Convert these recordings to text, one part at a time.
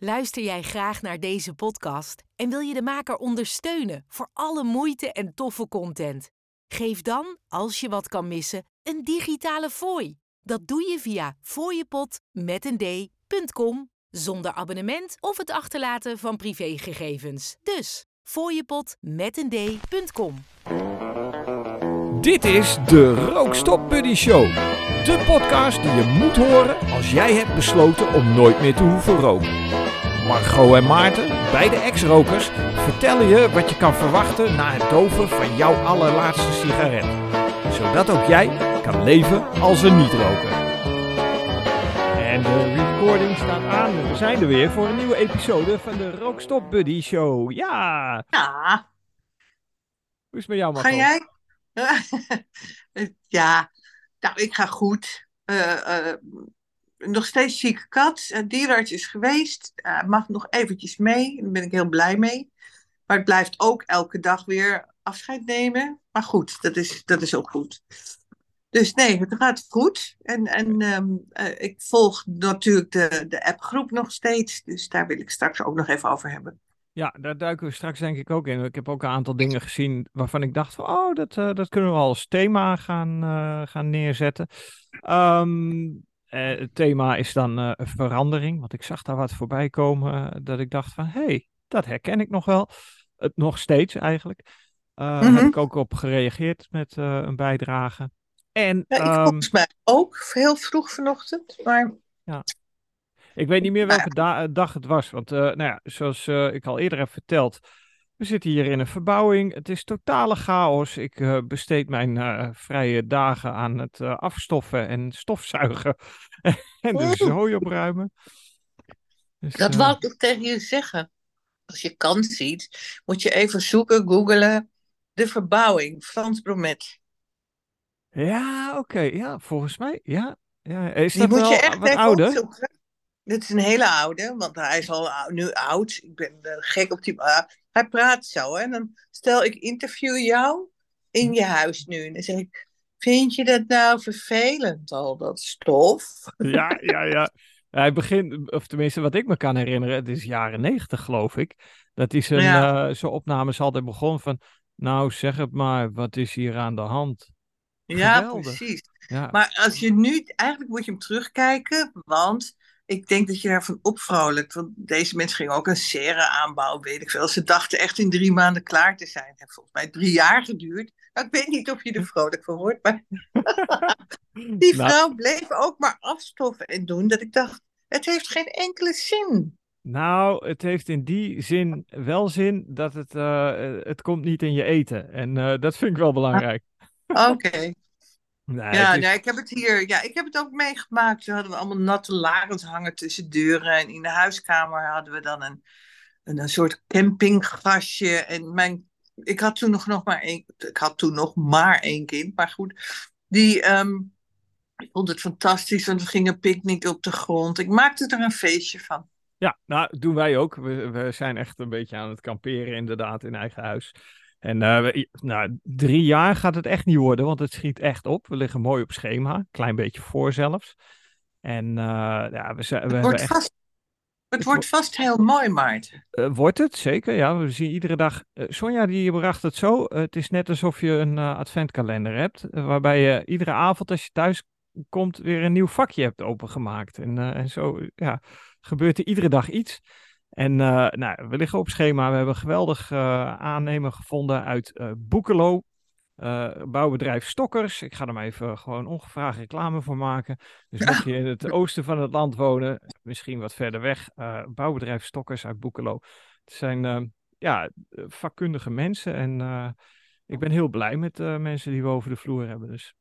Luister jij graag naar deze podcast en wil je de maker ondersteunen voor alle moeite en toffe content? Geef dan, als je wat kan missen, een digitale fooi. Dat doe je via d.com zonder abonnement of het achterlaten van privégegevens. Dus d.com. Dit is de Rookstop Buddy Show. De podcast die je moet horen als jij hebt besloten om nooit meer te hoeven roken. Margot en Maarten, beide ex-rokers, vertellen je wat je kan verwachten na het doven van jouw allerlaatste sigaret. Zodat ook jij kan leven als een niet-roker. En de recording staat aan. We zijn er weer voor een nieuwe episode van de Rookstop Buddy Show. Ja! Ja, Hoe is het met jou, Margot? ga jij? ja, nou, ik ga goed. Eh, eh, nog steeds zieke kat. Uh, dierenarts is geweest. Eh, mag nog eventjes mee. Daar ben ik heel blij mee. Maar het blijft ook elke dag weer afscheid nemen. Maar goed, dat is, dat is ook goed. Dus nee, het gaat goed. En, en ehm, eh, ik volg natuurlijk de, de appgroep nog steeds. Dus daar wil ik straks ook nog even over hebben. Ja, daar duiken we straks denk ik ook in. Ik heb ook een aantal dingen gezien waarvan ik dacht van, oh, dat, dat kunnen we als thema gaan, gaan neerzetten. Ehm, eh, het thema is dan eh, verandering, want ik zag daar wat voorbij komen eh, dat ik dacht van, hé, hey, dat herken ik nog wel. Het nog steeds eigenlijk. Mhm. Heb ik ook op gereageerd met een bijdrage. En Ja, ik ehm, volgens mij ook heel vroeg vanochtend. Maar Ik weet niet meer welke da- dag het was. Want nou ja, zoals ik al eerder heb verteld, we zitten hier in een verbouwing. Het is totale chaos. Ik eh, besteed mijn eh, vrije dagen aan het eh, afstoffen en stofzuigen. en de zooi opruimen. Dus, dat wou ik ook tegen je zeggen. Als je kans ziet, moet je even zoeken, googelen. De verbouwing, Frans Bromet. Ja, oké. Ja, volgens mij. Ja. ja. Is Die dat moet wel je echt wat ouder? opzoeken. Dit is een hele oude, want hij is al nu oud. Ik ben eh, gek op die... ah, hij praat zo, hè. Dan stel ik interview jou in je huis nu. En dan zeg ik, vind je dat nou vervelend, al dat stof? Ja, ja, ja. Hij begint, of tenminste wat ik me kan herinneren, het is jaren negentig geloof ik. Dat hij zijn, Ja. eh, zijn opnames altijd begon van, nou zeg het maar, wat is hier aan de hand? Ja, Geweldig. precies. Ja, Maar als je nu, eigenlijk moet je hem terugkijken, want ik denk dat je daarvan opvrolijkt. Want deze mensen gingen ook een serre aanbouwen, weet ik veel. Ze dachten echt in drie maanden klaar te zijn. Het heeft volgens mij drie jaar geduurd. Nou, ik weet niet of je er vrolijk van wordt, maar die Nou, vrouw bleef ook maar afstoffen en doen. Dat ik dacht, het heeft geen enkele zin. nou, het heeft in die zin wel zin dat het, eh, het komt niet in je eten. En eh, dat vind ik wel belangrijk. Oké. Nee, Ja, is- nee, ik heb het hier. Ja, ik heb het ook meegemaakt. We hadden allemaal natte lakens hangen tussen deuren. En in de huiskamer hadden we dan een, een, een soort campinggasje. En mijn, ik had toen nog, nog maar één. Ik had toen nog maar één kind. Maar goed, die. ehm, ik vond het fantastisch, want we gingen picknicken op de grond. Ik maakte er een feestje van. Ja, nou, doen wij ook. We, we zijn echt een beetje aan het kamperen, inderdaad, in eigen huis. En we- nou, drie jaar gaat het echt niet worden, want het schiet echt op. We liggen mooi op schema, klein beetje voor zelfs. En eh, ja, we, zijn, we Het wordt echt... vast, het wordt vast heel mooi, Maarten. eh, wordt het, zeker. Ja, we zien iedere dag... Sonja, die bracht het zo. het is net alsof je een adventkalender hebt, waarbij je iedere avond als je thuis komt weer een nieuw vakje hebt opengemaakt. En, en zo, ja, gebeurt er iedere dag iets. En eh, nou, we liggen op schema. We hebben een geweldig eh, aannemer gevonden uit eh Boekelo. bouwbedrijf Stokkers. Ik ga er maar even gewoon ongevraagd reclame voor maken. Dus mocht je in het oosten van het land wonen, misschien wat verder weg, bouwbedrijf Stokkers uit Boekelo. Het zijn ja, vakkundige mensen en ik ben heel blij met de mensen die we over de vloer hebben. Dus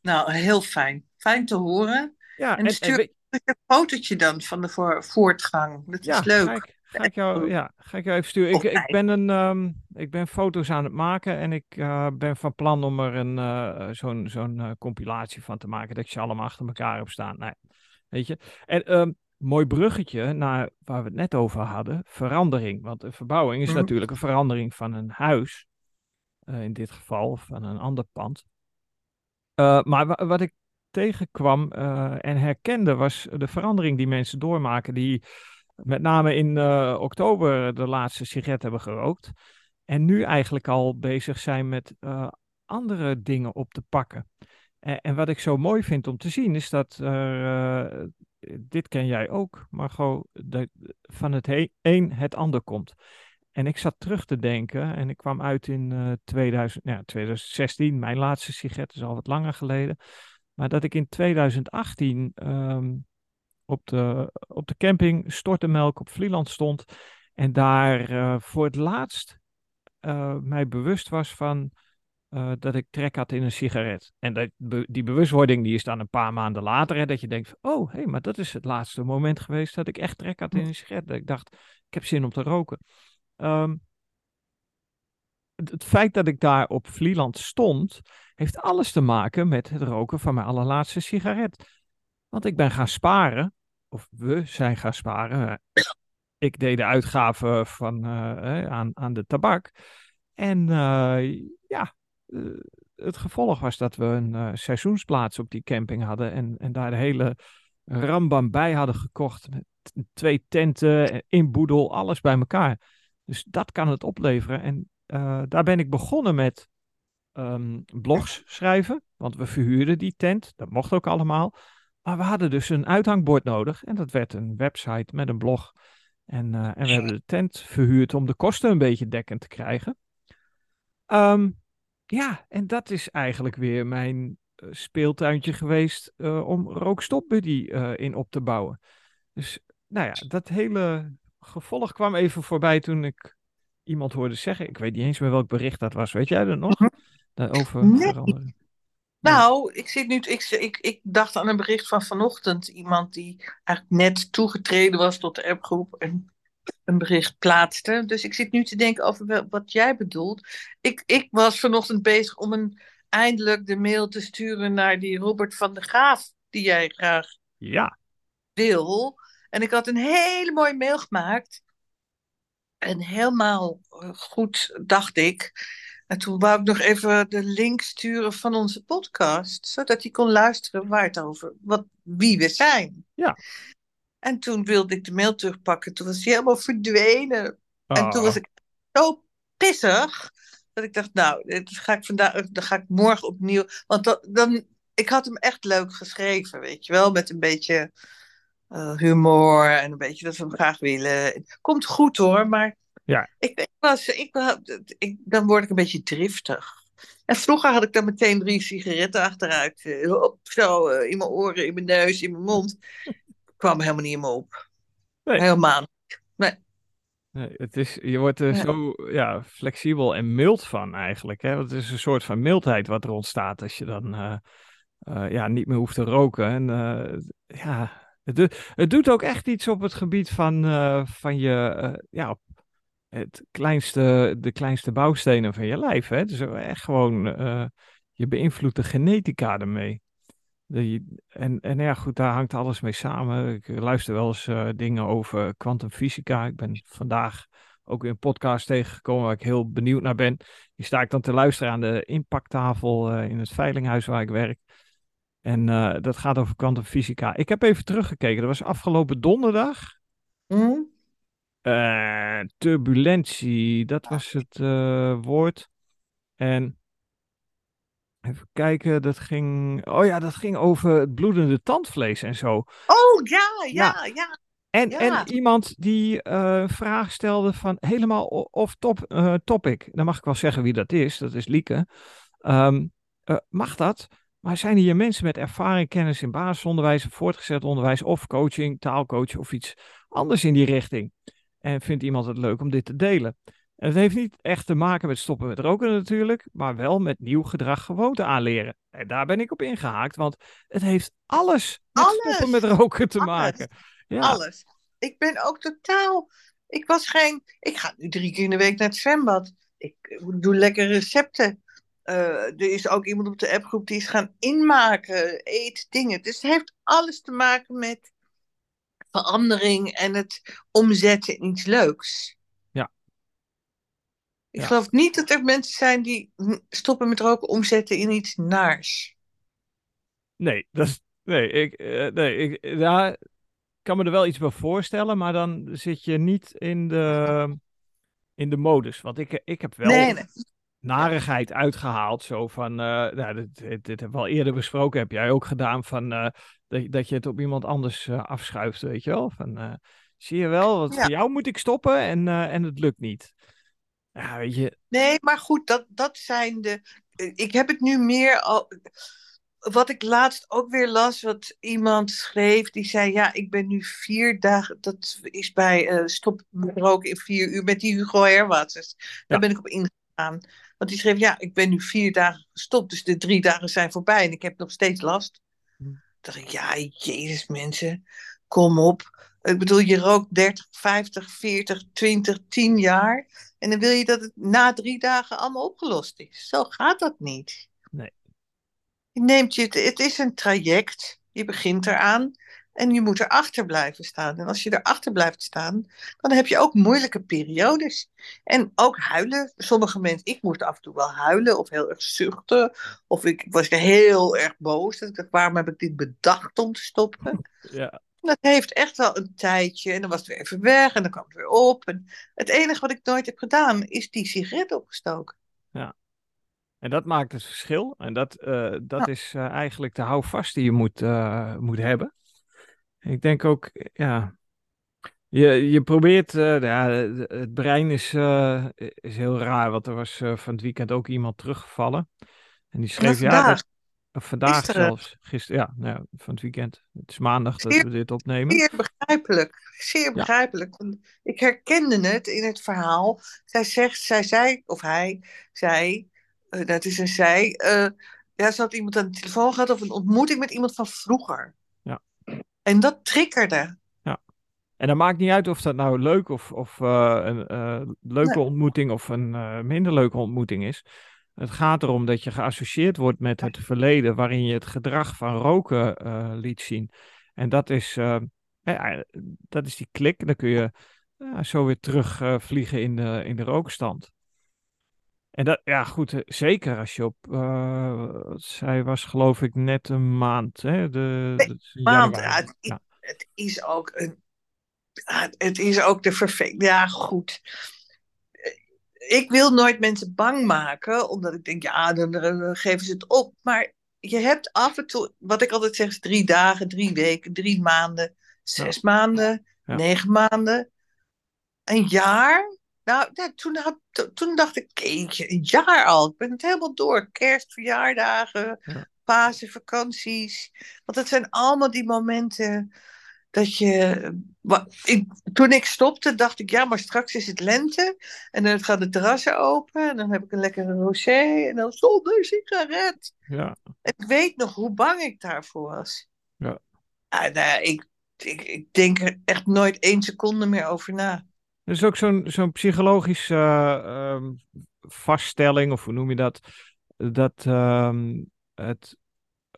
Nou, heel fijn. Fijn te horen. ja, En stuur weet- een fotootje dan van de voor, voortgang. Dat Ja, is leuk. Ga ik, ga ik jou, ja, ga ik jou even sturen. Ik, ik, ben een, ehm, ik ben foto's aan het maken en ik eh, ben van plan om er een, eh, zo'n zo'n eh, compilatie van te maken. Dat je ze allemaal achter elkaar hebt staan. Nee, weet je. En ehm, mooi bruggetje naar waar we het net over hadden. Verandering. Want een verbouwing is Mhm. natuurlijk een verandering van een huis. in dit geval, of van een ander pand. Maar wa- wat ik tegenkwam eh, en herkende was de verandering die mensen doormaken die met name in uh, oktober de laatste sigaret hebben gerookt. En nu eigenlijk al bezig zijn met uh, andere dingen op te pakken. En, en, wat ik zo mooi vind om te zien is dat, dit ken jij ook, Margot, dat van het een het ander komt. En ik zat terug te denken en ik kwam uit in uh, 2000, ja, 2016, mijn laatste sigaret is al wat langer geleden. Maar dat ik in 2018 um, op, de, op de camping Stortemelk op Vlieland stond. En daar uh, voor het laatst uh, mij bewust was van uh, dat ik trek had in een sigaret. En dat, be, die bewustwording die is dan een paar maanden later. Hè, dat je denkt, oh hé, hey, maar dat is het laatste moment geweest dat ik echt trek had in een sigaret. Dat ik dacht, ik heb zin om te roken. Um, het, feit dat ik daar op Vlieland stond, heeft alles te maken met het roken van mijn allerlaatste sigaret. Want ik ben gaan sparen, of we zijn gaan sparen. Ik deed de uitgaven van, uh, aan, aan de tabak. En uh, ja, uh, het gevolg was dat we een seizoensplaats op die camping hadden. En, en daar de hele rambam bij hadden gekocht. Met twee tenten, inboedel, alles bij elkaar. Dus dat kan het opleveren. En daar ben ik begonnen met um, blogs schrijven. Want we verhuurden die tent. Dat mocht ook allemaal. Maar we hadden dus een uithangbord nodig. En dat werd een website met een blog. En, uh, en we hebben de tent verhuurd om de kosten een beetje dekkend te krijgen. Um, ja, en dat is eigenlijk weer mijn uh, speeltuintje geweest om Rookstop Buddy in op te bouwen. Dus nou ja, dat hele gevolg kwam even voorbij toen ik iemand hoorde zeggen. Ik weet niet eens meer welk bericht dat was. Weet jij dat nog? Daarover nee. veranderen. Nou, ik, zit nu, ik, ik, ik dacht aan een bericht van vanochtend. Iemand die eigenlijk net toegetreden was tot de appgroep en een bericht plaatste. Dus ik zit nu te denken over wat jij bedoelt. Ik, ik was vanochtend bezig om een, eindelijk de mail te sturen naar die Robert van der Graaf, die jij graag ja. wil. En ik had een hele mooie mail gemaakt. En helemaal goed, dacht ik. En toen wou ik nog even de link sturen van onze podcast, zodat hij kon luisteren waar het over, wat, wie we zijn. Ja. En toen wilde ik de mail terugpakken, toen was hij helemaal verdwenen. Oh. En toen was ik zo pissig, dat ik dacht, nou, dat ga ik vandaag, dan ga ik morgen opnieuw. Want dan, dan, ik had hem echt leuk geschreven, weet je wel, met een beetje humor en een beetje dat we hem graag willen. Komt goed hoor, maar ja. Ik, ik was, ik, ik, dan word ik een beetje driftig. En vroeger had ik dan meteen drie sigaretten achteruit. Op, zo uh, in mijn oren, in mijn neus, in mijn mond. kwam helemaal niet in me op. Nee. Helemaal niet. Nee. nee. het is, je wordt er Ja. zo ja, flexibel en mild van eigenlijk. Hè? Want het is een soort van mildheid wat er ontstaat als je dan eh, eh, ja, niet meer hoeft te roken. En eh, ja, het, het doet ook echt iets op het gebied van, eh, van je, eh, ja, het kleinste, de kleinste bouwstenen van je lijf. Hè? Dus echt gewoon, eh, je beïnvloedt de genetica ermee. En, en ja, goed, daar hangt alles mee samen. Ik luister wel eens eh, dingen over kwantumfysica. Ik ben vandaag ook weer een podcast tegengekomen waar ik heel benieuwd naar ben. Die sta ik dan te luisteren aan de impacttafel eh, in het veilinghuis waar ik werk. En eh, dat gaat over kwantumfysica. Ik heb even teruggekeken. Dat was afgelopen donderdag. Hm? Eh, turbulentie, dat was het eh, woord. En even kijken, dat ging. Oh ja, dat ging over het bloedende tandvlees en zo. Oh ja, ja, ja. En, Ja. en iemand die een vraag stelde van helemaal off top, topic. Dan mag ik wel zeggen wie dat is. Dat is Lieke. Ehm, eh, mag dat? Maar zijn hier mensen met ervaring, kennis in basisonderwijs, voortgezet onderwijs of coaching, taalcoach of iets anders in die richting? En vindt iemand het leuk om dit te delen? En het heeft niet echt te maken met stoppen met roken natuurlijk, maar wel met nieuw gedrag gewoonte aanleren. En daar ben ik op ingehaakt, want het heeft alles met Alles. stoppen met roken te Alles. maken. Ja. Alles. Ik ben ook totaal. Ik was geen. Ik ga nu drie keer in de week naar het zwembad. Ik doe lekker recepten. Eh, er is ook iemand op de appgroep die is gaan inmaken, eet dingen. Dus het heeft alles te maken met verandering en het omzetten in iets leuks. Ja. Ik Ja. geloof niet dat er mensen zijn die stoppen met roken omzetten in iets naars. Nee, dat is, nee, ik, eh, nee, ik, ja, kan me er wel iets bij voorstellen, maar dan zit je niet in de, in de modus. Want ik, ik heb wel Nee, nee. Narigheid uitgehaald. Zo van, eh, nou, dit, dit, dit hebben we al eerder besproken, heb jij ook gedaan, van, eh, dat, dat je het op iemand anders eh, afschuift, weet je wel. Van, zie je wel, want Ja. voor jou moet ik stoppen en, en het lukt niet. Ja, weet je, Nee, maar goed, dat, dat zijn de. Ik heb het nu meer al. Wat ik laatst ook weer las, wat iemand schreef, die zei: Ja, ik ben nu vier dagen. Dat is bij Stop roken in vier uur met die Hugo Herwatsers. Daar Ja. ben ik op ingegaan. Want die schreef: Ja, ik ben nu vier dagen gestopt, dus de drie dagen zijn voorbij en ik heb nog steeds last. Hm. Toen dacht ik: Ja, jezus, mensen, kom op. Ik bedoel, je rookt 30, 50, 40, 20, 10 jaar. En dan wil je dat het na drie dagen allemaal opgelost is. Zo gaat dat niet. Nee. Je neemt je, het is een traject. Je begint eraan. En je moet erachter blijven staan. En als je erachter blijft staan, dan heb je ook moeilijke periodes. En ook huilen. Sommige mensen, ik moest af en toe wel huilen of heel erg zuchten. Of ik was heel erg boos. Dat ik dacht, waarom heb ik dit bedacht om te stoppen? ja, Dat heeft echt wel een tijdje. En dan was het weer even weg en dan kwam het weer op. En het enige wat ik nooit heb gedaan, is die sigaret opgestoken. En dat maakt het verschil. En dat, eh, dat is eh, eigenlijk de houvast die je moet, eh, moet hebben. Ik denk ook, ja. Je, je probeert, eh, ja, het brein is, eh, is heel raar. Want er was eh, van het weekend ook iemand teruggevallen. En die schreef, ja, vandaag, dat, of vandaag gisteren. zelfs. Gisteren, ja, nou ja, van het weekend. Het is maandag dat we dit opnemen. Zeer begrijpelijk. Zeer begrijpelijk. Ik herkende het in het verhaal. Zij zegt, zij zei, of hij zei, dat is een zij. ja, ze had iemand aan de telefoon gehad of een ontmoeting met iemand van vroeger. Ja. En dat triggerde. En dat maakt niet uit of dat nou leuk of, of eh, een eh, leuke Nee. ontmoeting of een eh, minder leuke ontmoeting is. Het gaat erom dat je geassocieerd wordt met het verleden waarin je het gedrag van roken liet zien. En dat is, ja, dat is die klik. Dan kun je zo weer terugvliegen vliegen in, de, in de rookstand. En dat, ja goed, eh, zeker als je op, eh, zij was geloof ik net een maand, hè? De, Nee, januari. ja, het, is, Ja. het is ook een. Het is ook de vervelende. Ja, goed. Ik wil nooit mensen bang maken, omdat ik denk, ja, dan, dan geven ze het op. Maar je hebt af en toe, wat ik altijd zeg, is drie dagen, drie weken, drie maanden, zes maanden, negen maanden, een jaar. Nou, ja, toen, had, to- toen dacht ik, jeetje, een jaar al. Ik ben het helemaal door. Kerst, verjaardagen, Ja. Pasen, vakanties. Want dat zijn allemaal die momenten dat je. ik, toen ik stopte, dacht ik, ja, maar straks is het lente. En dan gaan de terrassen open. En dan heb ik een lekkere rosé. En dan zonder sigaret. Ja. Ik weet nog hoe bang ik daarvoor was. Ja. Ah, nou, ik, ik, ik denk er echt nooit één seconde meer over na. Er is ook zo'n zo'n psychologische eh, ehm, vaststelling, of hoe noem je dat? Dat ehm, het,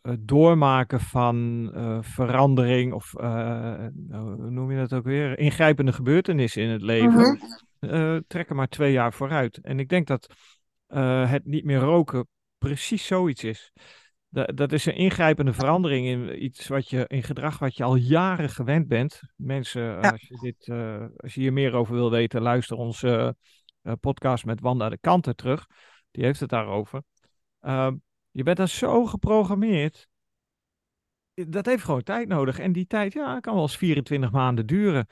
het doormaken van eh, verandering, of eh, hoe noem je dat ook weer? Ingrijpende gebeurtenissen in het leven, Mhm. trekken maar twee jaar vooruit. En ik denk dat het niet meer roken precies zoiets is. Da- dat is een ingrijpende verandering in iets wat je in gedrag wat je al jaren gewend bent. Mensen, eh, Ja. als je dit, eh, als je hier meer over wil weten, luister onze eh, podcast met Wanda de Kanter terug. Die heeft het daarover. Ehm, je bent dan zo geprogrammeerd. Dat heeft gewoon tijd nodig. En die tijd, ja, kan wel eens 24 maanden duren.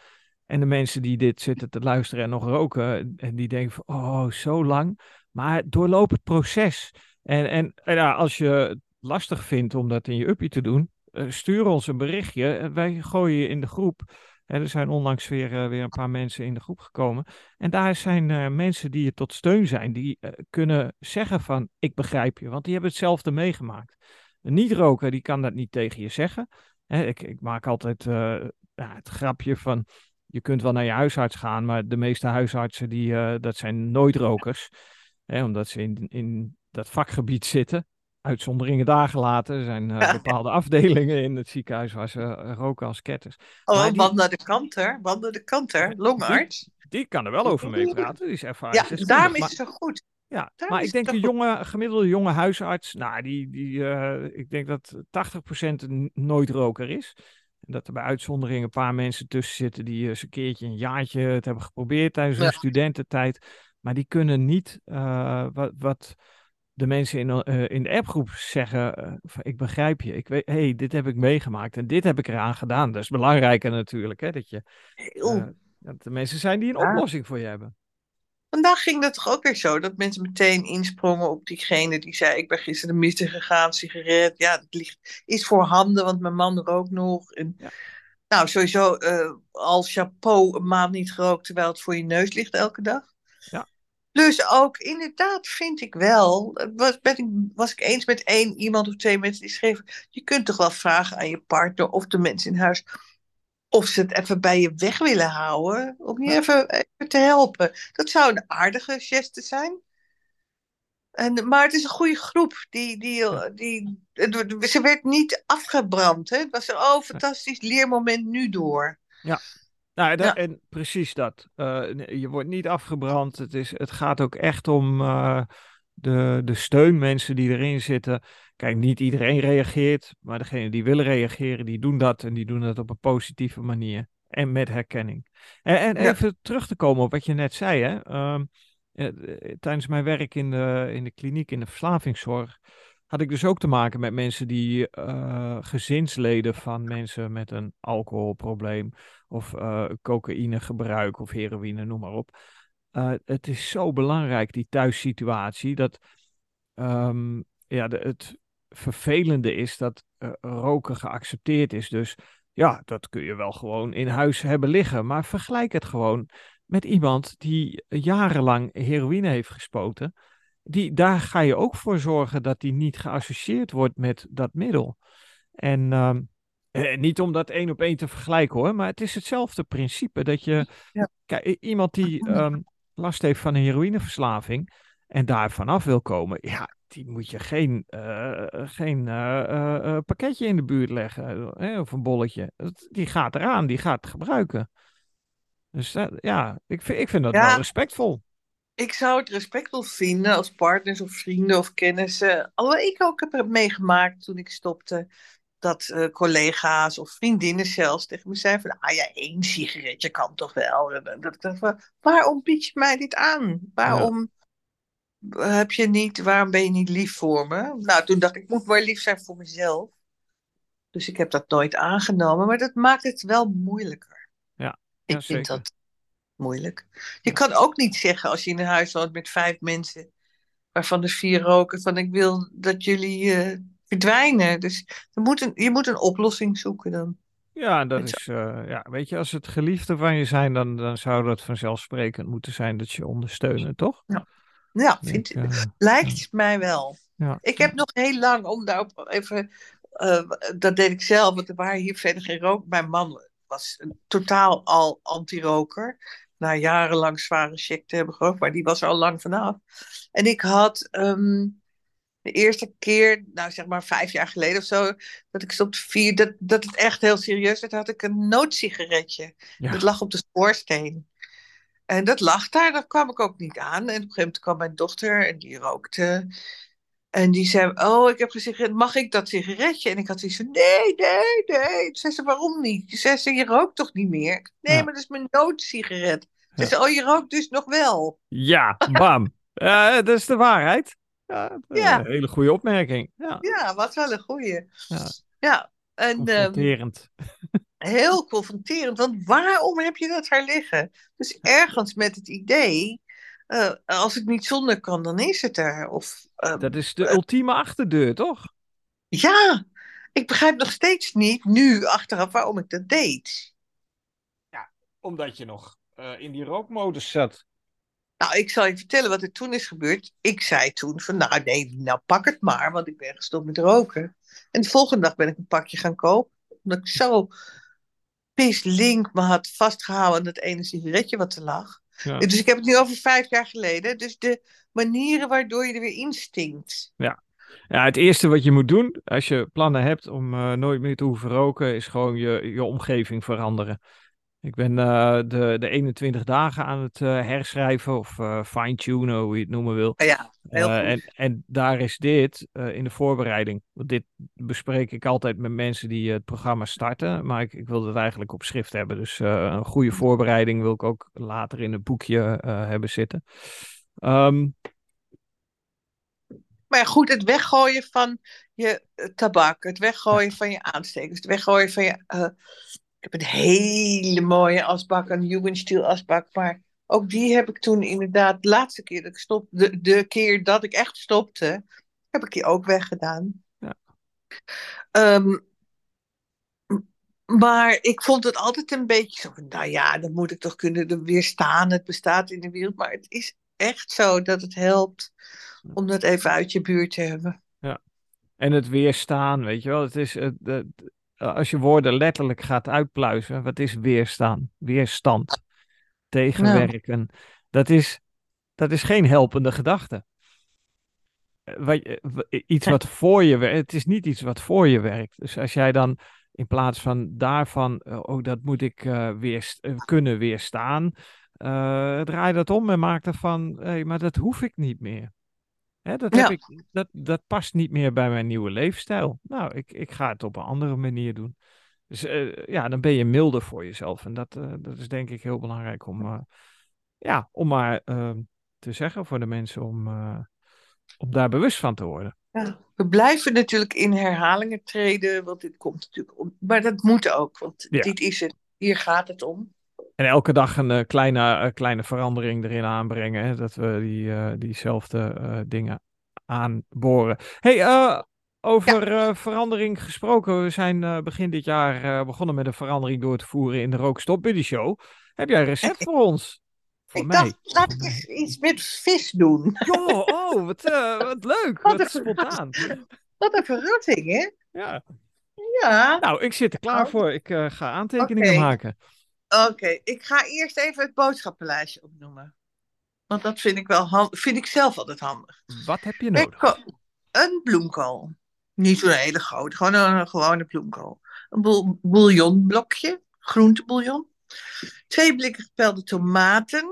En de mensen die dit zitten te luisteren en nog roken, en die denken van, oh, zo lang. Maar doorloop het proces. En, en, en ja, als je lastig vindt om dat in je uppie te doen, eh, stuur ons een berichtje. En Wij gooien je in de groep. Er zijn onlangs weer, eh, weer een paar mensen in de groep gekomen. En daar zijn eh, mensen die je tot steun zijn, die eh, kunnen zeggen van, ik begrijp je. Want die hebben hetzelfde meegemaakt. Een niet-roker, die kan dat niet tegen je zeggen. Ik, ik maak altijd eh, het grapje van, je kunt wel naar je huisarts gaan, maar de meeste huisartsen, die, eh, dat zijn nooit rokers. Hè, omdat ze in, in dat vakgebied zitten. Uitzonderingen daar gelaten. Er zijn eh, Ja. bepaalde afdelingen in het ziekenhuis waar ze eh, roken als ketters. Oh, Maar die- want naar de kanter, want naar de kanter, longarts. Die kan er wel over meepraten. Die is Ja, ervaringsdeskundig. daarom is zo goed. Ja, Daarom maar ik denk een jonge, gemiddelde jonge huisarts, nou, die, die, eh, ik denk dat 80% een nooit roker is. En dat er bij uitzondering een paar mensen tussen zitten die eens een keertje een jaartje het hebben geprobeerd tijdens hun Ja. studententijd. Maar die kunnen niet wat, wat de mensen in, eh, in de appgroep zeggen. eh, ik begrijp je. Ik weet, hey, dit heb ik meegemaakt en dit heb ik eraan gedaan. Dat is belangrijker natuurlijk, hè, dat, je, eh, dat er mensen zijn die een Ja. oplossing voor je hebben. Vandaag ging dat toch ook weer zo, dat mensen meteen insprongen op diegene die zei, ik ben gisteren de mist gegaan, sigaret. Ja, dat ligt, is voorhanden, want mijn man rookt nog. En, Ja. Nou, sowieso als chapeau een maand niet gerookt, terwijl het voor je neus ligt elke dag. Ja. Plus ook, inderdaad vind ik wel, eh, was, ben ik, was ik eens met één iemand of twee mensen die schreven, je kunt toch wel vragen aan je partner of de mensen in huis of ze het even bij je weg willen houden, om je even, even te helpen. Dat zou een aardige geste zijn. En, maar het is een goede groep. Die, die, die, ze werd niet afgebrand. Hè? Het was een oh, fantastisch leermoment nu door. Nou, dat- Ja. en precies dat. Eh, nee, je wordt niet afgebrand. Het, is, het gaat ook echt om eh, de, de steunmensen die erin zitten. Kijk, niet iedereen reageert, maar degenen die willen reageren, die doen dat en die doen dat op een positieve manier. En met herkenning. En, en Ja. even terug te komen op wat je net zei, hè. Ehm, eh, eh, tijdens mijn werk in de, in de kliniek, in de verslavingszorg, had ik dus ook te maken met mensen die eh, gezinsleden van mensen met een alcoholprobleem of eh cocaïnegebruik of heroïne, noem maar op. Eh, het is zo belangrijk, die thuissituatie, dat ehm, ja, de, het vervelende is dat eh, roken geaccepteerd is. Dus ja, dat kun je wel gewoon in huis hebben liggen. Maar vergelijk het gewoon met iemand die jarenlang heroïne heeft gespoten. Die, daar ga je ook voor zorgen dat die niet geassocieerd wordt met dat middel. En ehm, eh, niet om dat één op één te vergelijken hoor, maar het is hetzelfde principe. Dat je, Ja. kijk, iemand die ehm, last heeft van een heroïneverslaving en daar vanaf wil komen, ja, die moet je geen, eh, geen eh, eh, pakketje in de buurt leggen of een bolletje. Die gaat eraan, die gaat het gebruiken. Dus ja, ik vind, ik vind dat Ja. wel respectvol. Ik zou het respectvol vinden als partners of vrienden of kennissen. Alhoewel ik ook heb meegemaakt toen ik stopte. Dat eh, collega's of vriendinnen zelfs tegen me zeiden van... Ah ja, één sigaretje kan toch wel. Dat ik dacht van, waarom bied je mij dit aan? Waarom heb je niet, waarom ben je niet lief voor me? Nou, toen dacht ik, ik moet maar lief zijn voor mezelf. Dus ik heb dat nooit aangenomen. Maar dat maakt het wel moeilijker. Ja, Ik ja, vind dat moeilijk. Je kan ook niet zeggen als je in een huis woont met vijf mensen, waarvan de vier roken, van ik wil dat jullie eh, verdwijnen. Dus er moet een, je moet een oplossing zoeken dan. Ja, dat is, eh, ja, weet je, als het geliefden van je zijn, dan, dan zou dat vanzelfsprekend moeten zijn dat je ondersteunen, toch? Ja, vind, Ik, eh, lijkt mij wel. ja. Ik heb nog heel lang, om daarop even, eh, dat deed ik zelf, want er waren hier verder geen rook. Mijn man was een totaal al anti-roker, na jarenlang zware check te hebben gerookt, maar die was er al lang vanaf. En ik had ehm, de eerste keer, nou zeg maar vijf jaar geleden of zo, dat ik stopte vier, dat, dat het echt heel serieus werd, had ik een noodsigaretje. Ja. Dat lag op de schoorsteen. En dat lag daar, daar kwam ik ook niet aan. En op een gegeven moment kwam mijn dochter en die rookte. En die zei, oh, ik heb gezegd, mag ik dat sigaretje? En ik had zoiets van, nee, nee, nee. Zei ze, waarom niet? Zei ze, je rookt toch niet meer? Nee, Ja. maar dat is mijn noodsigaret. Ja. zei ze, oh, je rookt dus nog wel. Ja, bam. Eh, dat is de waarheid. Ja, eh, Ja. Een hele goede opmerking. Ja, Ja, wat wel een goeie. Ja. Ja, en ehm, confronterend. heel confronterend. Want waarom heb je dat daar liggen? Dus ergens met het idee, eh, als het niet zonder kan, dan is het er. Of, ehm, Dat is de ultieme achterdeur, toch? Ja, ik begrijp nog steeds niet nu achteraf waarom ik dat deed. Omdat je nog eh, in die rookmodus zat. Nou, ik zal je vertellen wat er toen is gebeurd. Ik zei toen van, nou nee, nou pak het maar, want ik ben gestopt met roken. En de volgende dag ben ik een pakje gaan kopen. Omdat ik zo pislink me had vastgehouden aan dat ene sigaretje wat er lag. Ja. Dus ik heb het nu over vijf jaar geleden. Dus de manieren waardoor je er weer instinkt. Ja, het eerste wat je moet doen als je plannen hebt om eh, nooit meer te hoeven roken, is gewoon je, je omgeving veranderen. Ik ben uh, de, de 21 dagen aan het uh, herschrijven of uh, fine-tunen, hoe je het noemen wil. Ja, heel goed. En, en daar is dit in de voorbereiding. Want dit bespreek ik altijd met mensen die het programma starten. Maar ik, ik wil het eigenlijk op schrift hebben. Dus een goede voorbereiding wil ik ook later in het boekje hebben zitten. Um, maar goed, het weggooien van je tabak, het weggooien van je aanstekers, het weggooien van je ik heb een hele mooie asbak, een Jugendstil asbak. Maar ook die heb ik toen inderdaad, de laatste keer dat ik stopte, de, de keer dat ik echt stopte, heb ik die ook weggedaan. Ja. Um, maar ik vond het altijd een beetje zo van, nou ja, dan moet ik toch kunnen weerstaan. Het bestaat in de wereld. Maar het is echt zo dat het helpt om dat even uit je buurt te hebben. Ja. En het weerstaan, weet je wel. Het is, het, het, als je woorden letterlijk gaat uitpluizen, wat is weerstaan? Weerstand, tegenwerken. Dat, is, dat is geen helpende gedachte. Eh, wat, iets wat voor je werkt, het is niet iets wat voor je werkt. Dus als jij dan in plaats van daarvan, eh, oh dat moet ik weer, kunnen weerstaan, draai dat om en maak ervan, hey, maar dat hoef ik niet meer. Hè, dat, heb ik, dat, dat past niet meer bij mijn nieuwe leefstijl. Nou, ik, ik ga het op een andere manier doen. Dus uh, ja, dan ben je milder voor jezelf. En dat, uh, dat is denk ik heel belangrijk om, uh, ja, om maar ehm, te zeggen voor de mensen om, om daar bewust van te worden. Ja, we blijven natuurlijk in herhalingen treden, want dit komt natuurlijk om. Maar dat moet ook, want dit is het. Hier gaat het om. En elke dag een uh, kleine, uh, kleine verandering erin aanbrengen. Hè, dat we die, uh, diezelfde dingen aanboren. hey, over ja. verandering gesproken. We zijn begin dit jaar begonnen met een verandering door te voeren in de Rookstop Buddy Show. Heb jij een recept voor ons? Voor ik mij? dacht, laat ik eens iets met vis doen. Jo, oh, wat, wat leuk. Wat, wat spontaan. Wat een verrassing, hè? Ja. Ja. Nou, ik zit er klaar oh. voor. Ik ga aantekeningen okay. maken. Oké, ik ga eerst even het boodschappenlijstje opnoemen. Want dat vind ik, wel hand, vind ik zelf altijd handig. Wat heb je nodig? Een bloemkool. Niet zo'n hele grote, gewoon een gewone bloemkool. Een bouillonblokje, groentebouillon. Twee blikken gepelde tomaten.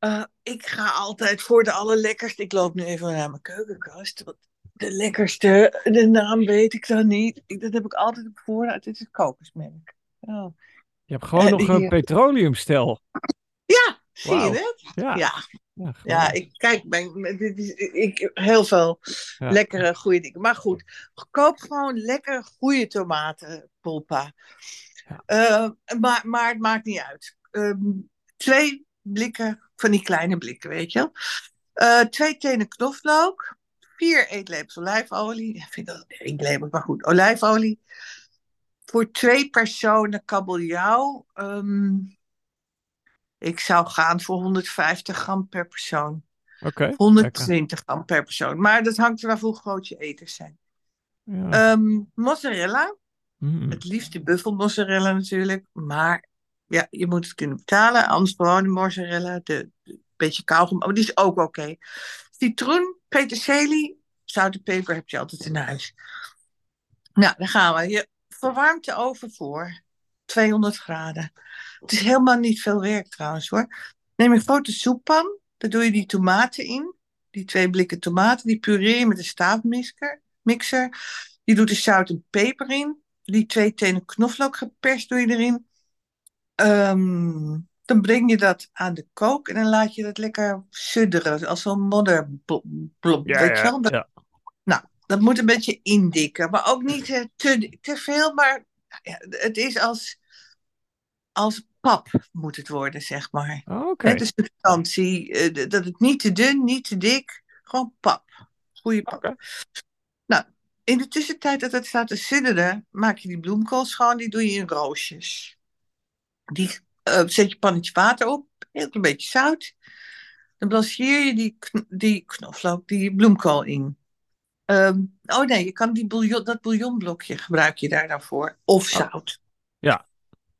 Uh, ik ga altijd voor de allerlekkerste. Ik loop nu even naar mijn keukenkast. Want de lekkerste, de naam weet ik dan niet. Dat heb ik altijd op voorraad. Dit is kokosmelk. Oh. Je hebt gewoon nog een petroleumstel. Ja, zie je het? Ja. ja. Ja, ik kijk, ben, dit is, ik, heel veel lekkere, goede dingen. Maar goed, koop gewoon lekkere, goede tomatenpulpa. Uh, maar, maar het maakt niet uit. Uh, twee blikken van die kleine blikken, weet je uh, twee tenen knoflook. Vier eetlepels olijfolie. Ik vind dat eetlepels, maar goed. Olijfolie voor twee personen kabeljauw. Um, ik zou gaan voor 150 gram per persoon. Oké. 120 gram per persoon. Maar dat hangt er af hoe groot je eters zijn. Ja. Um, mozzarella. Mm. Het liefst de buffelmozzarella natuurlijk. Maar ja, je moet het kunnen betalen. Anders gewoon de mozzarella. De, de beetje kauwgom. Maar die is ook oké. Citroen, peterselie, zout en peper heb je altijd in huis. Nou, dan gaan we. Je verwarmt de oven voor. 200 graden. Het is helemaal niet veel werk trouwens hoor. Neem een grote soeppan. Daar doe je die tomaten in. Die twee blikken tomaten. Die pureer je met een staafmixer. Mixer. Je doet er zout en peper in. Die twee tenen knoflook geperst doe je erin. Um, dan breng je dat aan de kook en dan laat je dat lekker sudderen. Als zo'n modderblok. Ja, weet je wel? Ja. Dat moet een beetje indikken, maar ook niet eh, te, te veel. Maar ja, het is als, als pap moet het worden, zeg maar. Oh, Oké. De substantie, uh, dat het niet te dun, niet te dik, gewoon pap. Goede pap. Nou, in de tussentijd dat het staat te sudderen, maak je die bloemkool schoon, die doe je in roosjes. Die uh, zet je pannetje water op, heel een beetje zout. Dan blancheer je die, die knoflook, die bloemkool in. Um, oh nee, je kan die bouillon, dat bouillonblokje gebruik je daar dan voor. Of oh. zout. Ja,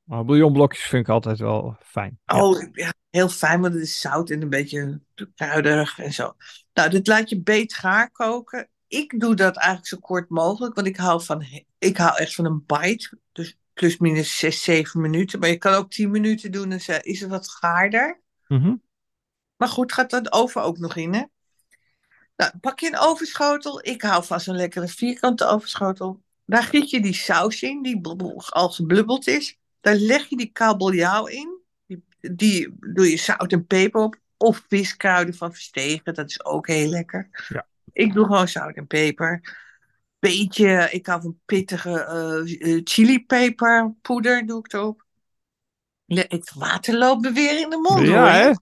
maar bouillonblokjes vind ik altijd wel fijn. Oh, ja. heel fijn, want het is zout en een beetje kruiderig en zo. Nou, dit laat je beet gaar koken. Ik doe dat eigenlijk zo kort mogelijk, want ik hou, van, ik hou echt van een bite. Dus plus minus 6, 7 minuten. Maar je kan ook 10 minuten doen en ze- is het wat gaarder. Mhm. Maar goed, gaat de oven ook nog in, hè? Nou, pak je een ovenschotel. Ik hou vast een lekkere vierkante ovenschotel. Daar giet je die saus in, die al geblubbeld is. Daar leg je die kabeljauw in. Die, die doe je zout en peper op. Of viskruiden van Verstegen, dat is ook heel lekker. Ja. Ik doe gewoon zout en peper. Beetje, ik hou van pittige eh eh, chilipeperpoeder, doe ik erop. Le- Het water loopt me weer in de mond, ja, hoor hè?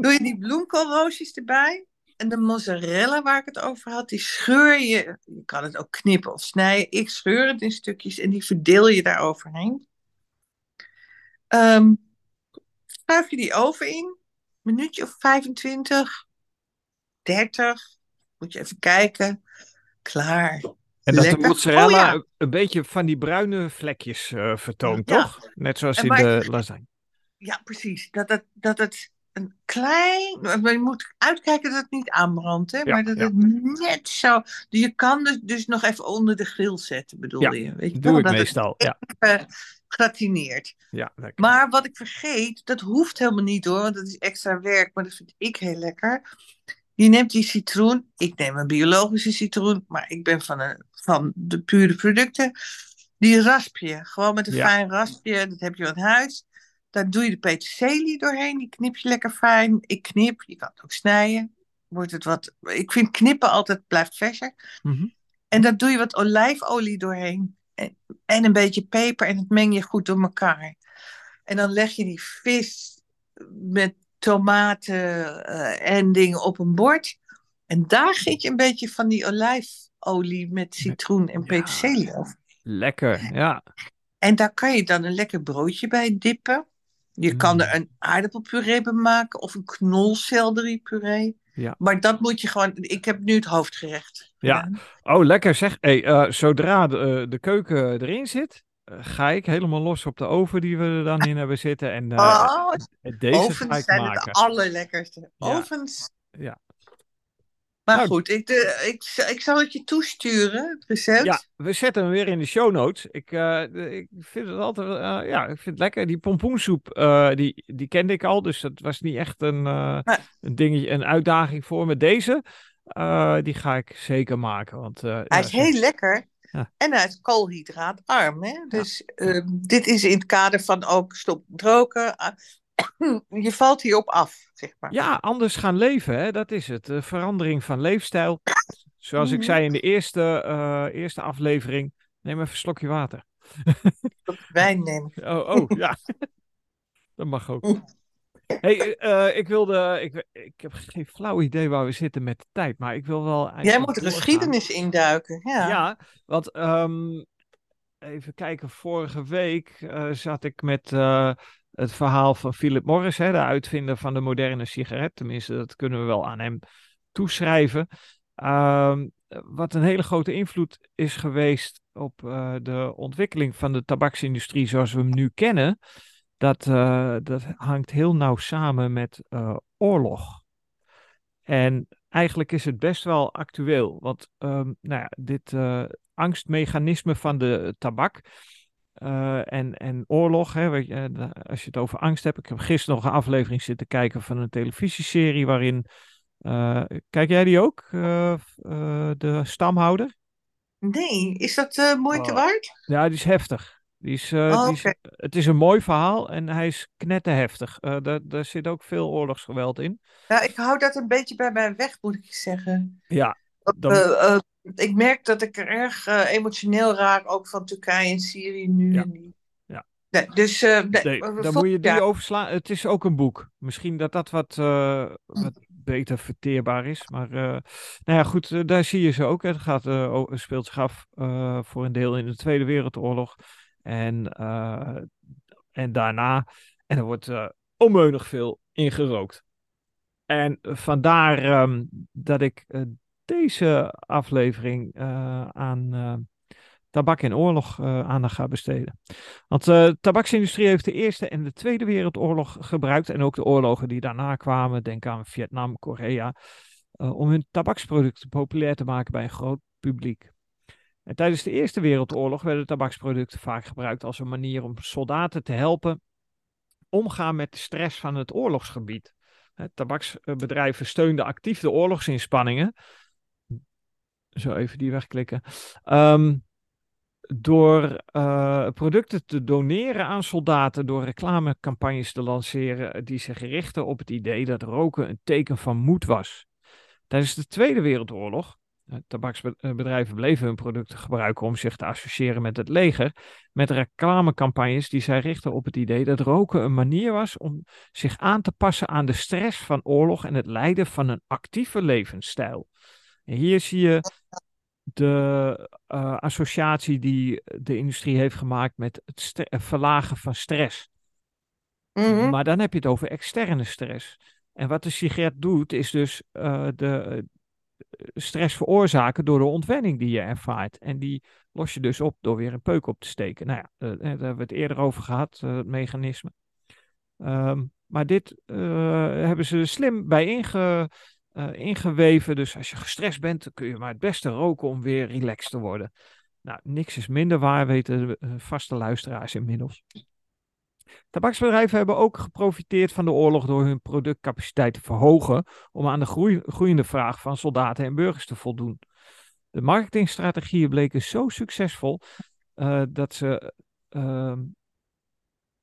Doe je die bloemkoolroosjes erbij. En de mozzarella waar ik het over had, die scheur je. Je kan het ook knippen of snijden. Ik scheur het in stukjes en die verdeel je daar overheen. Ehm schuif je die oven in. Minuutje of 25, 30. Moet je even kijken. Klaar. En dat de mozzarella Oh ja. een- een beetje van die bruine vlekjes eh, vertoont, Ja. toch? Net zoals En in de lasagne. Ja, precies. Dat het, dat het een klein. Maar je moet uitkijken dat het niet aanbrandt, hè? Ja, maar dat ja. het net zo. Je kan dus, dus nog even onder de grill zetten, bedoel Ja, je? Weet je Doe wel? ik dat meestal. Ja, het eh, gratineert. ja lekker. Maar wat ik vergeet, dat hoeft helemaal niet hoor, want dat is extra werk, maar dat vind ik heel lekker. Je neemt die citroen, ik neem een biologische citroen, maar ik ben van, een, van de pure producten. Die rasp je, gewoon met een Ja. fijn raspje, dat heb je aan huis. Daar doe je de peterselie doorheen, die knip je lekker fijn. Ik knip, je kan het ook snijden. Wordt het wat, ik vind knippen altijd blijft verser. Mhm. En daar doe je wat olijfolie doorheen. En, en een beetje peper en dat meng je goed door elkaar. En dan leg je die vis met tomaten eh, en dingen op een bord. En daar giet je een beetje van die olijfolie met citroen en Ja. peterselie over. Lekker, ja. En daar kan je dan een lekker broodje bij dippen. Je kan Mm. er een aardappelpuree bij maken of een knolselderiepuree. Ja. Maar dat moet je gewoon. Ik heb nu het hoofdgerecht. Ja. Oh, lekker zeg. Hey, eh, zodra de, eh, de keuken erin zit, eh, ga ik helemaal los op de oven die we er dan in hebben zitten. En eh, Oh, deze ga ovens ik zijn maken. het allerlekkerste. Ja. Ovens. Ja. Maar Nou, goed, ik, de, ik, ik zal het je toesturen, het recept. Ja, we zetten hem weer in de show notes. Ik, eh, ik vind het altijd, eh, ja, ik vind het lekker. Die pompoensoep, eh, die, die kende ik al, dus dat was niet echt een, een dingetje, een uitdaging voor me. Deze, die ga ik zeker maken, want Hij ja, is zo- heel lekker. Ja. En hij is koolhydraatarm. Hè? Dus ehm, dit is in het kader van ook stop met roken. Je valt hierop af, zeg maar. Ja, anders gaan leven, hè? dat is het. De verandering van leefstijl. Zoals ik Mhm. zei in de eerste, eh, eerste aflevering, neem even een slokje water. Wijn nemen. Oh, oh ja. Dat mag ook. Hey, eh, ik wilde. Ik, ik heb geen flauw idee waar we zitten met de tijd, maar ik wil wel. Jij moet de geschiedenis induiken. Ja. Ja, want ehm, even kijken, vorige week eh, zat ik met eh, het verhaal van Philip Morris, hè, de uitvinder van de moderne sigaret. Tenminste, dat kunnen we wel aan hem toeschrijven. Ehm, wat een hele grote invloed is geweest op eh, de ontwikkeling van de tabaksindustrie zoals we hem nu kennen. Dat, eh, dat hangt heel nauw samen met eh, oorlog. En eigenlijk is het best wel actueel. Want ehm, nou ja, dit angstmechanisme van de tabak eh, en, en oorlog, hè, eh, als je het over angst hebt. Ik heb gisteren nog een aflevering zitten kijken van een televisieserie waarin. eh, kijk jij die ook? De stamhouder? Nee, is dat moeite Oh. waard? Ja, die is heftig. Die is, Oh, die is, het is een mooi verhaal en hij is knetterheftig. Daar, daar zit ook veel oorlogsgeweld in. Ja, ik hou dat een beetje bij mij weg, moet ik zeggen. Ja, dan, Eh, eh, ik merk dat ik er erg eh, emotioneel raak, ook van Turkije en Syrië nu. Ja. En die... Ja. Nee, dus nee, Nee, dan moet je die overslaan. Het is ook een boek. Misschien dat dat wat, eh, wat beter verteerbaar is. Maar nou ja, goed, daar zie je ze ook. Het gaat, o- speelt zich af voor een deel in de Tweede Wereldoorlog. En, en daarna. En er wordt onmeunig veel ingerookt. En vandaar ehm, dat ik deze aflevering eh, aan eh, tabak en oorlog eh, aandacht ga besteden. Want de tabaksindustrie heeft de Eerste en de Tweede Wereldoorlog gebruikt. En ook de oorlogen die daarna kwamen. Denk aan Vietnam, Korea. om hun tabaksproducten populair te maken bij een groot publiek. En tijdens de Eerste Wereldoorlog werden tabaksproducten vaak gebruikt als een manier om soldaten te helpen omgaan met de stress van het oorlogsgebied. Tabaksbedrijven steunden actief de oorlogsinspanningen. Zo even die wegklikken. Ehm, door uh, producten te doneren aan soldaten, door reclamecampagnes te lanceren die zich richten op het idee dat roken een teken van moed was. Tijdens de Tweede Wereldoorlog tabaksbedrijven bleven hun producten gebruiken om zich te associëren met het leger, met reclamecampagnes die zij richten op het idee dat roken een manier was om zich aan te passen aan de stress van oorlog en het leiden van een actieve levensstijl. En hier zie je de uh, associatie die de industrie heeft gemaakt met het verlagen van stress. Mhm. Maar dan heb je het over externe stress. En wat de sigaret doet, is dus uh, de, stress veroorzaken door de ontwenning die je ervaart. En die los je dus op door weer een peuk op te steken. Nou ja, uh, daar hebben we het eerder over gehad, het mechanisme. Um, maar dit hebben ze slim bij inge, ingeweven. Dus als je gestrest bent, kun je maar het beste roken om weer relaxed te worden. Nou, niks is minder waar, weten de vaste luisteraars inmiddels. Tabaksbedrijven hebben ook geprofiteerd van de oorlog door hun productcapaciteit te verhogen om aan de groei, groeiende vraag van soldaten en burgers te voldoen. De marketingstrategieën bleken zo succesvol uh, dat ze uh,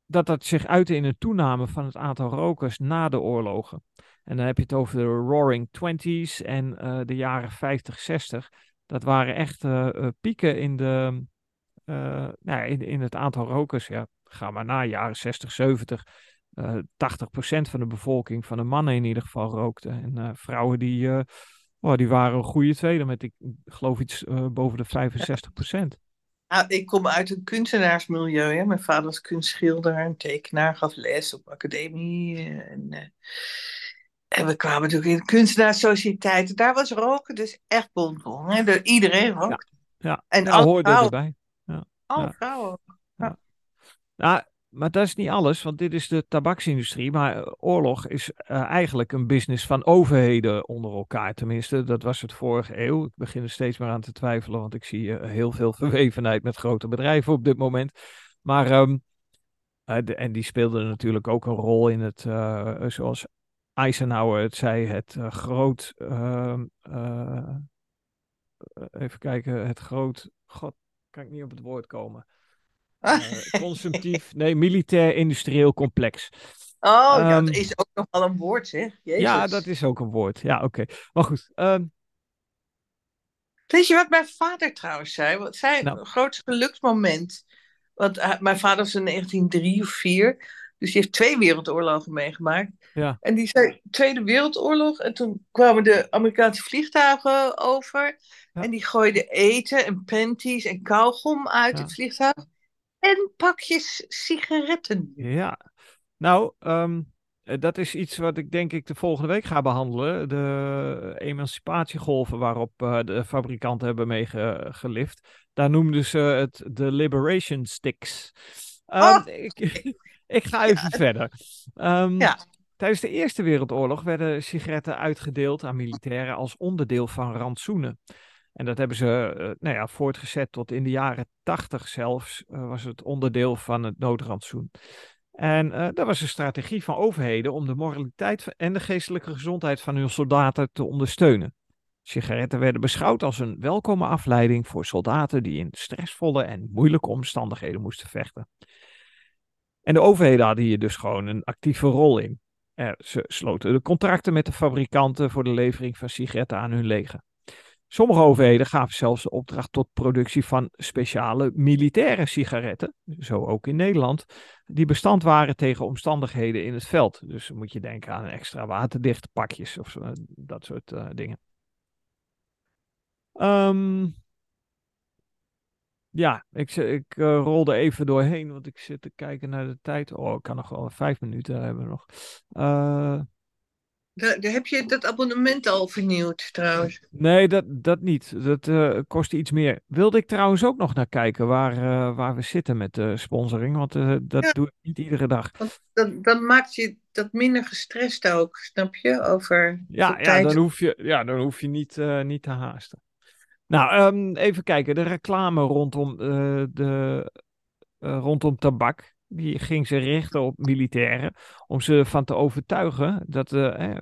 dat dat zich uitte in een toename van het aantal rokers na de oorlogen. En dan heb je het over de Roaring Twenties en uh, de jaren 50, 60. Dat waren echt pieken in, de, nou, in, in het aantal rokers. Ja, ga maar na, jaren 60, 70. Uh, 80% van de bevolking, van de mannen in ieder geval, rookte. En vrouwen die, oh, die waren een goede tweede met, ik geloof iets boven de 65%. Nou, ik kom uit een kunstenaarsmilieu. Hè? Mijn vader was kunstschilder en tekenaar, gaf les op academie. En, en we kwamen natuurlijk in de kunstenaarssociëteiten. Daar was roken dus echt bonbon. Hè? Iedereen rookte. Ja, ja. en ja, hoorde vrouwen. erbij. Ja. Alle Ja. vrouwen. Nou, maar dat is niet alles, want dit is de tabaksindustrie. Maar eh, oorlog is eh, eigenlijk een business van overheden onder elkaar. Tenminste, dat was het vorige eeuw. Ik begin er steeds meer aan te twijfelen, want ik zie eh, heel veel verwevenheid met grote bedrijven op dit moment. Maar, ehm, eh, en die speelden natuurlijk ook een rol in het, zoals Eisenhower het zei, het groot, ehm, eh, even kijken, het groot, god, kan ik niet op het woord komen. Eh, consumptief, nee, militair-industrieel complex. Oh, Ehm, dat is ook nog wel een woord, zeg. Jezus. Ja, dat is ook een woord. Ja, oké. Maar goed. ehm, Weet je wat mijn vader trouwens zei? Wat zijn Nou. grootste geluksmoment? Want hij- mijn vader was in 1903 of 4, dus die heeft twee wereldoorlogen meegemaakt. Ja. En die zei Tweede Wereldoorlog en toen kwamen de Amerikaanse vliegtuigen over Ja. en die gooiden eten en panties en kauwgom uit Ja. het vliegtuig en pakjes sigaretten. ja. Nou, ehm, eh, dat is iets wat ik denk ik de volgende week ga behandelen. De emancipatiegolven waarop eh, de fabrikanten hebben meegelift. Daar noemden ze het de Liberation Sticks. Oh. ik, ik ga even verder. Ehm, Ja. Tijdens de Eerste Wereldoorlog werden sigaretten uitgedeeld aan militairen als onderdeel van rantsoenen. En dat hebben ze eh, nou ja, voortgezet tot in de jaren tachtig zelfs, eh, was het onderdeel van het noodrantsoen. En eh, dat was een strategie van overheden om de moraliteit en de geestelijke gezondheid van hun soldaten te ondersteunen. Sigaretten werden beschouwd als een welkome afleiding voor soldaten die in stressvolle en moeilijke omstandigheden moesten vechten. En de overheden hadden hier dus gewoon een actieve rol in. Ze sloten de contracten met de fabrikanten voor de levering van sigaretten aan hun leger. Sommige overheden gaven zelfs de opdracht tot productie van speciale militaire sigaretten, zo ook in Nederland, die bestand waren tegen omstandigheden in het veld. Dus moet je denken aan extra waterdichte pakjes of zo, dat soort eh, dingen. Ehm, ja, ik, ik eh, rolde even doorheen, want ik zit te kijken naar de tijd. Oh, ik kan nog wel vijf minuten hebben nog. Eh, Daar, daar heb je dat abonnement al vernieuwd trouwens. Nee, dat, dat niet. Dat eh kostte iets meer. Wilde ik trouwens ook nog naar kijken waar, eh, waar we zitten met de sponsoring. Want eh, dat Ja. doe ik niet iedere dag. Want dan, dan maakt je dat minder gestrest ook, snap je? Over Ja, ja, dan hoef je, ja, dan hoef je niet, niet te haasten. Nou, ehm, even kijken. De reclame rondom, uh, de, uh, rondom tabak. Die ging ze richten op militairen. Om ze van te overtuigen dat,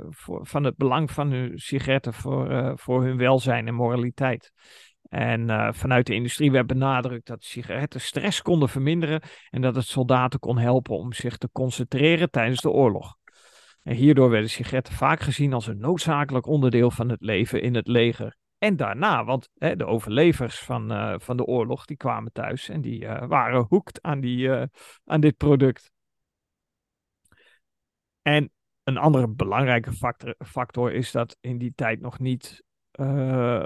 voor, van het belang van hun sigaretten voor, voor hun welzijn en moraliteit. En vanuit de industrie werd benadrukt dat sigaretten stress konden verminderen. En dat het soldaten kon helpen om zich te concentreren tijdens de oorlog. En hierdoor werden sigaretten vaak gezien als een noodzakelijk onderdeel van het leven in het leger. En daarna, want hè, de overlevers van, uh, van de oorlog, die kwamen thuis en die uh, waren hoekt aan, die, uh, aan dit product. En een andere belangrijke factor, factor is dat in die tijd nog niet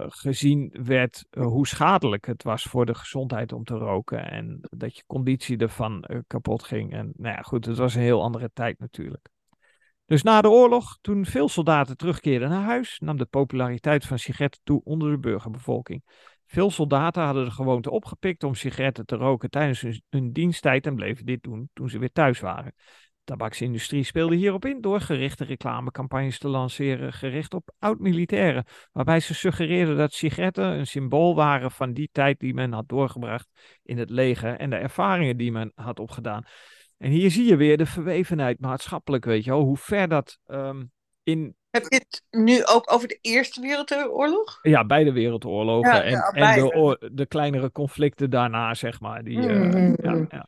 gezien werd hoe schadelijk het was voor de gezondheid om te roken. En dat je conditie ervan kapot ging. En nou ja, goed, het was een heel andere tijd natuurlijk. Dus na de oorlog, toen veel soldaten terugkeerden naar huis, nam de populariteit van sigaretten toe onder de burgerbevolking. Veel soldaten hadden de gewoonte opgepikt om sigaretten te roken tijdens hun, diensttijd en bleven dit doen toen ze weer thuis waren. De tabaksindustrie speelde hierop in door gerichte reclamecampagnes te lanceren gericht op oud-militairen, waarbij ze suggereerden dat sigaretten een symbool waren van die tijd die men had doorgebracht in het leger en de ervaringen die men had opgedaan. En hier zie je weer de verwevenheid maatschappelijk, weet je wel, hoe ver dat um, in... Heb je het nu ook over de Eerste Wereldoorlog? Ja, beide wereldoorlogen ja, en, ja, en de, de, kleinere conflicten daarna, zeg maar. Die, mm -hmm. uh, ja, ja.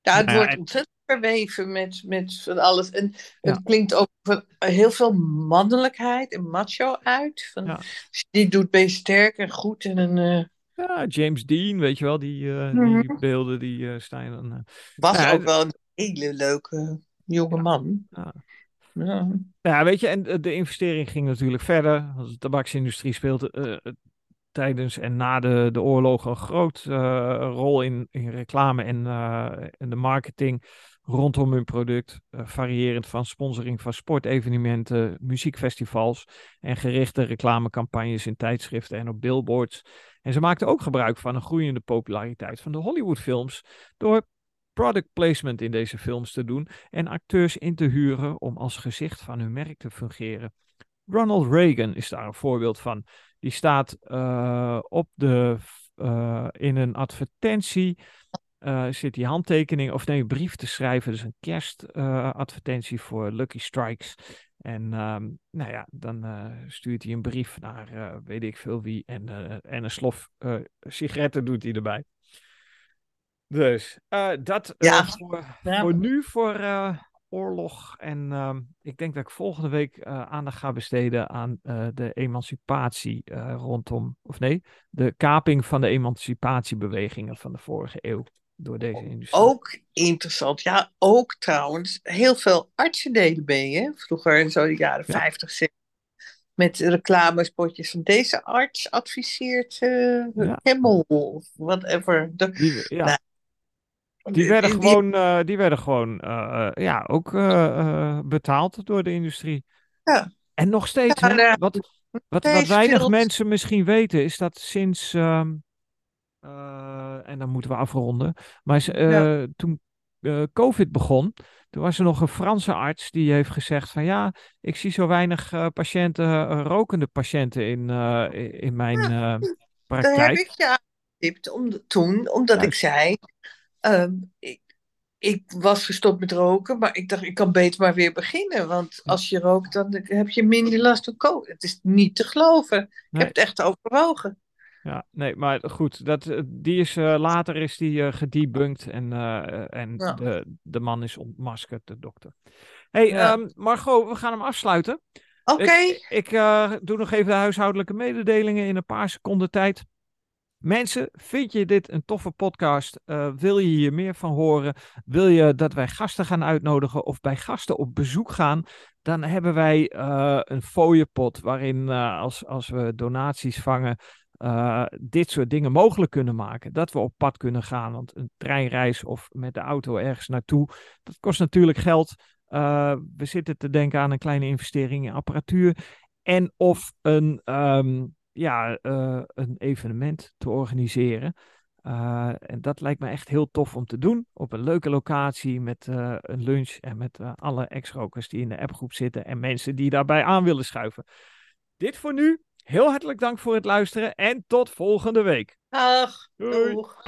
ja, het wordt ontzettend verweven met, met van alles. En het klinkt ook van heel veel mannelijkheid en macho uit. Van, Die doet ben je sterk en goed en een... Uh, ja, James Dean, weet je wel, die, uh, die mhm. beelden die uh, staan dan. Uh... Was nou, ook wel een hele leuke jonge man. Ja. Ja. ja. weet je, en de investering ging natuurlijk verder. De tabaksindustrie speelde tijdens en na de, de oorlog een grote rol in, in reclame en, en de marketing rondom hun product. variërend van sponsoring van sportevenementen, muziekfestivals en gerichte reclamecampagnes in tijdschriften en op billboards. En ze maakten ook gebruik van een groeiende populariteit van de Hollywoodfilms door product placement in deze films te doen en acteurs in te huren om als gezicht van hun merk te fungeren. Ronald Reagan is daar een voorbeeld van. Die staat uh, op de, uh, in een advertentie. Uh, zit die handtekening, of nee, brief te schrijven. Dus een kerstadvertentie voor Lucky Strikes. En ehm, nou ja, dan uh, stuurt hij een brief naar uh, weet ik veel wie. En, uh, en een slof sigaretten doet hij erbij. Dus dat ja. Voor, ja. voor, nu, voor oorlog. En ehm, ik denk dat ik volgende week aandacht ga besteden aan de emancipatie rondom, of nee, de kaping van de emancipatiebewegingen van de vorige eeuw door deze industrie. Ook interessant. Ja, ook trouwens. Heel veel artsen deden mee, hè? Vroeger in zo de jaren ja. 50, 60. Met reclamespotjes van deze arts adviseert uh, ja. Hemmel of whatever. De, die, ja. Nou, die werden die, gewoon, uh, die werden gewoon uh, ja, ook betaald door de industrie. Ja. En nog steeds, hè, wat, wat, wat weinig mensen misschien weten, is dat sinds um, uh, en dan moeten we afronden. Maar ja. toen uh, COVID begon, toen was er nog een Franse arts die heeft gezegd van ja, ik zie zo weinig patiënten, rokende patiënten in, in mijn praktijk. Daar heb ik je aangetipt om, toen, omdat Juist. ik zei, um, ik, ik was gestopt met roken, maar ik dacht, ik kan beter maar weer beginnen. Want als je rookt, dan heb je minder last van COVID. Het is niet te geloven. Nee. Ik heb het echt overwogen. Ja, nee, maar goed, dat, eh, die is, uh, later is die uh, gedebunked en, uh, en ja. de, de man is ontmaskerd, de dokter. hey, ja. um, Margot, we gaan hem afsluiten. Oké. Okay. Ik, ik doe nog even de huishoudelijke mededelingen in een paar seconden tijd. Mensen, vind je dit een toffe podcast? wil je hier meer van horen? Wil je dat wij gasten gaan uitnodigen of bij gasten op bezoek gaan? Dan hebben wij een fooiepot waarin als, als we donaties vangen uh, dit soort dingen mogelijk kunnen maken. Dat we op pad kunnen gaan. Want een treinreis of met de auto ergens naartoe, dat kost natuurlijk geld. Uh, we zitten te denken aan een kleine investering in apparatuur. En of een, um, ja, uh, een evenement te organiseren. en dat lijkt me echt heel tof om te doen. Op een leuke locatie met een lunch en met alle ex-rokers die in de appgroep zitten. En mensen die daarbij aan willen schuiven. Dit voor nu. Heel hartelijk dank voor het luisteren en tot volgende week. Dag. Doei. Doeg.